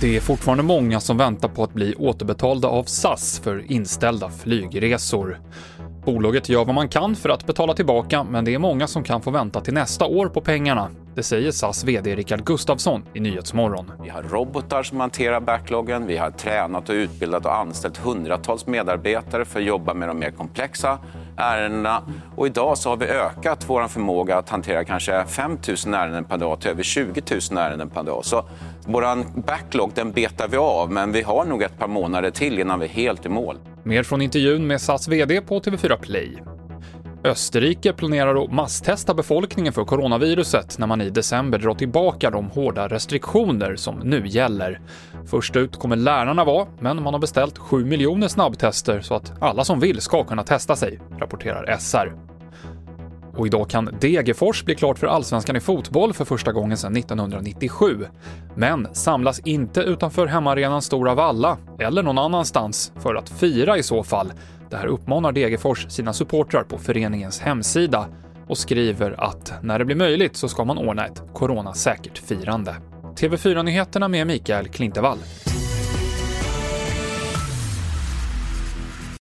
Det är fortfarande många som väntar på att bli återbetalda av SAS för inställda flygresor. Bolaget gör vad man kan för att betala tillbaka, men det är många som kan få vänta till nästa år på pengarna. Det säger SAS VD Rickard Gustafsson i Nyhetsmorgon. Vi har robotar som hanterar backloggen. Vi har tränat och utbildat och anställt hundratals medarbetare för att jobba med de mer komplexa ärendena. Och idag så har vi ökat vår förmåga att hantera kanske 5 000 ärenden per dag till över 20 000 ärenden per dag. Så vår backlog den betar vi av, men vi har nog ett par månader till innan vi är helt i mål. Mer från intervjun med SAS VD på TV4 Play. Österrike planerar att masstesta befolkningen för coronaviruset när man i december drar tillbaka de hårda restriktioner som nu gäller. Först ut kommer lärarna vara, men man har beställt 7 miljoner snabbtester så att alla som vill ska kunna testa sig, rapporterar SR. Och idag kan Degerfors bli klart för allsvenskan i fotboll för första gången sedan 1997. Men samlas inte utanför hemmaarenan Stora Valla, eller någon annanstans, för att fira i så fall. Det här uppmanar Degerfors sina supportrar på föreningens hemsida och skriver att när det blir möjligt så ska man ordna ett coronasäkert firande. TV4-nyheterna med Mikael Klintevall.